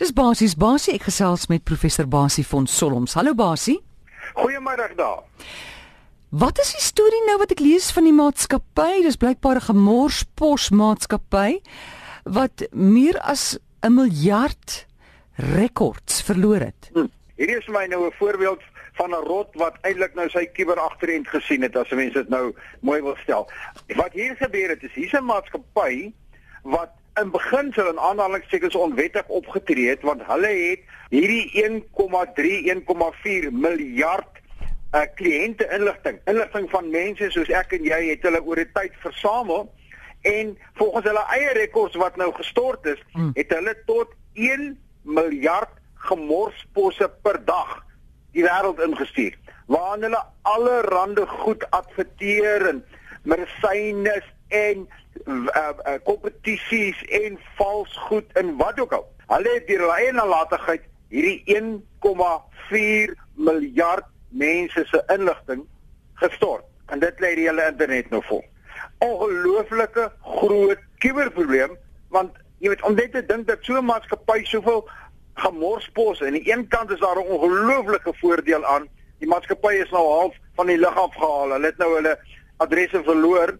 Dis basies Basie ek gesels met professor Basie van Solms. Hallo Basie. Goeiemôre daar. Wat is die storie nou wat ek lees van die maatskappy? Dis blykbaar 'n gemorspos maatskappy wat meer as 'n miljard rekords verloor het. Hm. Hierdie is my nou 'n voorbeeld van 'n rot wat eintlik nou sy kiber agterend gesien het as mense dit nou mooi wil stel. Wat hier gebeur het is hier's 'n maatskappy wat in beginsel in aanhalingstekens onwettig opgetree het want hulle het hierdie 1,3 1,4 miljard uh kliënte inligting inligting van mense soos ek en jy het hulle oor die tyd versamel en volgens hulle eie rekords wat nou gestort is hmm. het hulle tot 1 miljard gemorsposse per dag die wêreld ingestuur waarin hulle alle rande goed adverteer en medisyne en uh, uh, kompetisies en vals goed en wat ook al. Hulle het deur hulle eie nalatigheid hierdie 1,4 miljard mense se inligting gestort en dit lê die hele internet nou vol. Ongelooflike groot kuberprobleem want jy weet om net te dink dat so 'n maatskappy soveel gemorspos en aan die een kant is daar 'n ongelooflike voordeel aan die maatskappy is nou half van die lug af gehaal. Hulle het nou hulle adresse verloor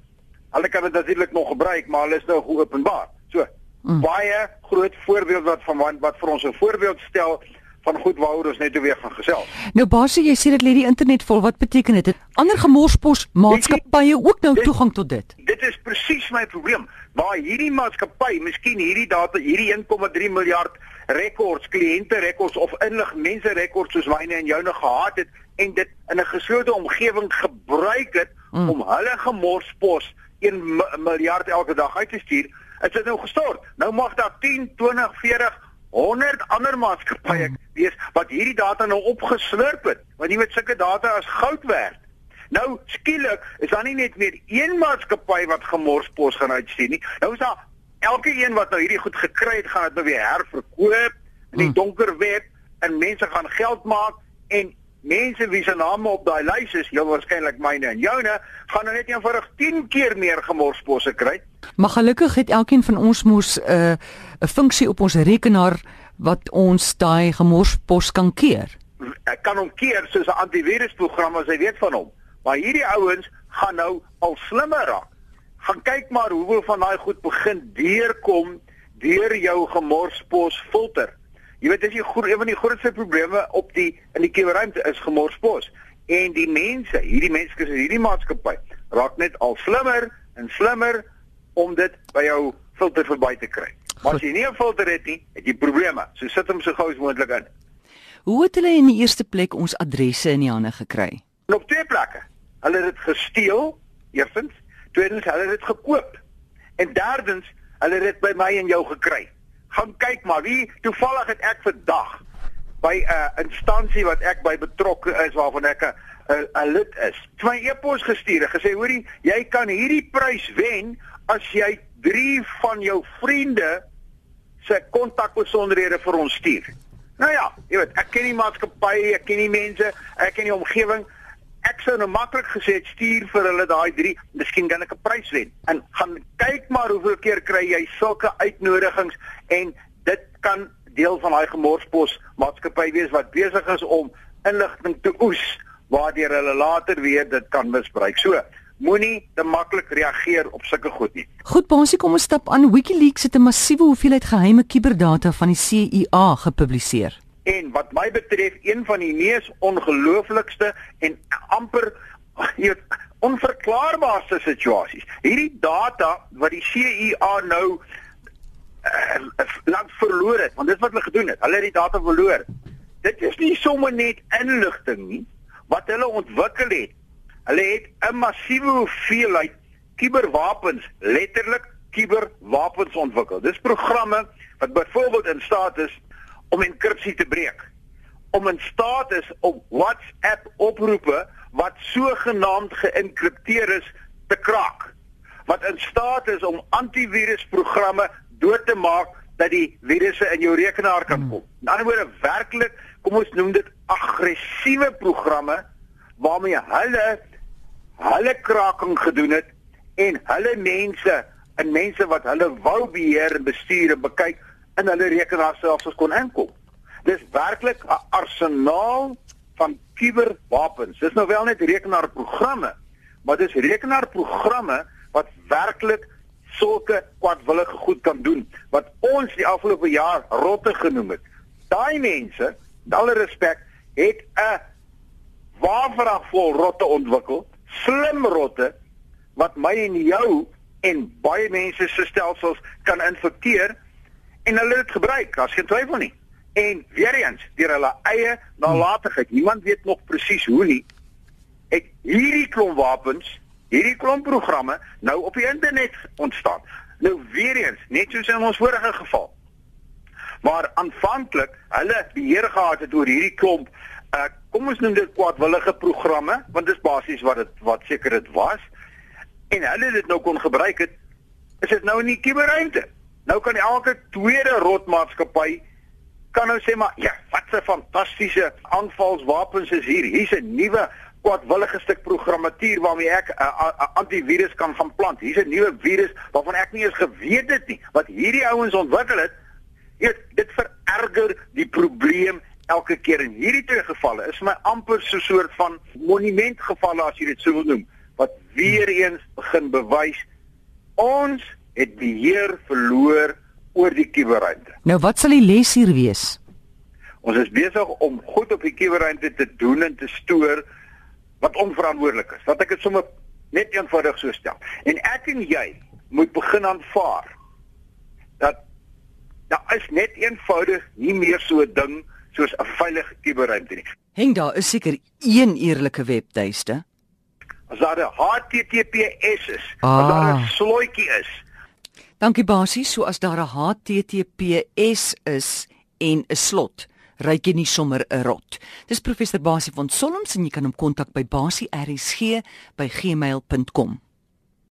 Hulle kan dit natuurlik nog gebruik, maar hulle is nou geopenbaar. So, mm. baie groot voorbeeld wat van wat vir ons 'n voorbeeld stel van goed waaroor ons net weer gaan gesels. Nou Basie, jy sê dit lê die internet vol. Wat beteken dit? Ander gemorspos maatskappye ook nou dit, toegang tot dit. Dit is presies my probleem. Waar hierdie maatskappy, miskien hierdie data, hierdie 1,3 miljard rekords, kliënte rekords of inlig mense rekords soos myne en joune gehad het en dit in 'n geslote omgewing gebruik het mm. om hulle gemorspos 1 miljard elke dag uit te stuur, is dit nou gestort. Nou mag daar 10, 20, 40 100 ander maatskappye hmm. wees wat hierdie data nou opgeslurp het. Want jy weet sulke data is goud werd. Nou skielik is daar nie net meer een maatskappy wat gemorspos gaan uitstuur nie. Nou is daar elke een wat nou hierdie goed gekry het, gaan dit nou weer herverkoop in die hmm. donker web en mense gaan geld maak en mense wie se name op daai lys is, heel waarskynlik myne en joune, gaan nou net eenvoudig 10 keer meer gemorsposse kry. Maar gelukkig het elkeen van ons mos 'n uh, 'n funksie op ons rekenaar wat ons daai gemorspos kan keer. Ek kan hom keer soos 'n antivirusprogram as jy weet van hom. Maar hierdie ouens gaan nou al slimmer raak. Gaan kyk maar hoeveel van daai goed begin deurkom deur jou gemorspos filter. Jy weet dis die een van die grootste probleme op die in die kuberruimte is gemorspos en die mense, hierdie mense is hierdie maatskappy raak net al slimmer en slimmer om dit by jou filter verby te kry. Maar as jy nie 'n filter het nie, het jy probleme. So sit hom so gou as moontlik in. Hoe het hulle in die eerste plek ons adresse in die hande gekry? Op twee plekke. Hulle het dit gesteel, eerstens, tweedens hulle het dit gekoop. En derdens, hulle het dit by my en jou gekry gaan kyk maar wie toevallig het ek vandag by 'n uh, instansie wat ek by betrokke is waarvan ek 'n 'n lid is. Twee e-pos gestuur en gesê hoorie, jy kan hierdie prys wen as jy 3 van jou vriende se kontakbesonderhede vir ons stuur. Nou ja, jy weet, ek ken die maatskappy, ek ken die mense, ek ken die omgewing ek sou nou maklik gesê het stuur vir hulle daai 3, miskien kan ek 'n prys wen. En gaan kyk maar hoeveel keer kry jy sulke uitnodigings en dit kan deel van daai gemorspos maatskappy wees wat besig is om inligting te oes waardeur hulle later weer dit kan misbruik. So, moenie te maklik reageer op sulke goed nie. Goed, Bonsie, kom ons stap aan. WikiLeaks het 'n massiewe hoeveelheid geheime kuberdata van die CIA gepubliseer en wat my betref een van die mees ongelooflikste en amper jy weet onverklaarbaarste situasies. Hierdie data wat die CIA nou uh, lank verloor het, want dit wat hulle gedoen het, hulle het die data verloor. Dit is nie sommer net inligting nie wat hulle ontwikkel het. Hulle het 'n massiewe hoeveelheid kuberwapens, letterlik kuberwapens ontwikkel. Dis programme wat byvoorbeeld in staat is om enkripsie te breek. Om in staat is om WhatsApp oproepe wat sogenaamd geïnkripteer is te kraak. Wat in staat is om antivirusprogramme dood te maak dat die virusse in jou rekenaar kan kom. In ander woorde werklik, kom ons noem dit aggressiewe programme waarmee hulle hulle kraking gedoen het en hulle mense en mense wat hulle wou beheer en bestuur en bekyk in hulle rekenaarstelsels kon inkom. Dis werklik 'n arsenaal van kuberwapens. Dis nou wel net rekenaarprogramme, maar dis rekenaarprogramme wat werklik sulke kwadwillige goed kan doen wat ons die afgelope jaar rotte genoem het. Daai mense, met alle respek, het 'n waafrag vol rotte ontwikkel, slim rotte wat my en jou en baie mense se stelsels kan infekteer en hulle het dit gebruik, daar's geen twyfel nie. En weer eens, deur hulle eie nalatigheid, niemand weet nog presies hoe nie, het hierdie klomp wapens, hierdie klomp programme nou op die internet ontstaan. Nou weer eens, net soos in ons vorige geval. Maar aanvanklik, hulle beheer gehad het oor hierdie klomp uh kom ons noem dit kwaadwillige programme, want dis basies wat dit wat seker dit was. En hulle dit nou kon gebruik het, is dit nou in die kuberruimte. Nou kan elke tweede rotmaatskappy kan nou sê maar ja, wat 'n fantastiese aanvalswapens is hier. Hier's 'n nuwe kwadwillige stuk programmatuur waarmee ek 'n uh, uh, antivirus kan gaan plant. Hier's 'n nuwe virus waarvan ek nie eens geweet het nie wat hierdie ouens ontwikkel het. Dit dit vererger die probleem elke keer in hierdie twee gevalle. Is my amper so 'n soort van monumentgevalle as jy dit sou wil noem wat weer eens begin bewys ons het beheer verloor oor die kuberruimte. Nou wat sal die les hier wees? Ons is besig om goed op die kuberruimte te doen en te stoor wat onverantwoordelik is. Wat ek dit sommer net eenvoudig so stel. En ek en jy moet begin aanvaar dat daar is net eenvoudig nie meer so 'n ding soos 'n veilige kuberruimte nie. Heng daar is seker een eerlike webtuiste. As daar 'n HTTPS is, ah. as daar 'n slooitjie is, Dankie Basie, so as daar 'n HTTPS is en 'n slot, ryk jy nie sommer 'n rot. Dis professor Basie van Solms en jy kan hom kontak by basiersg@gmail.com.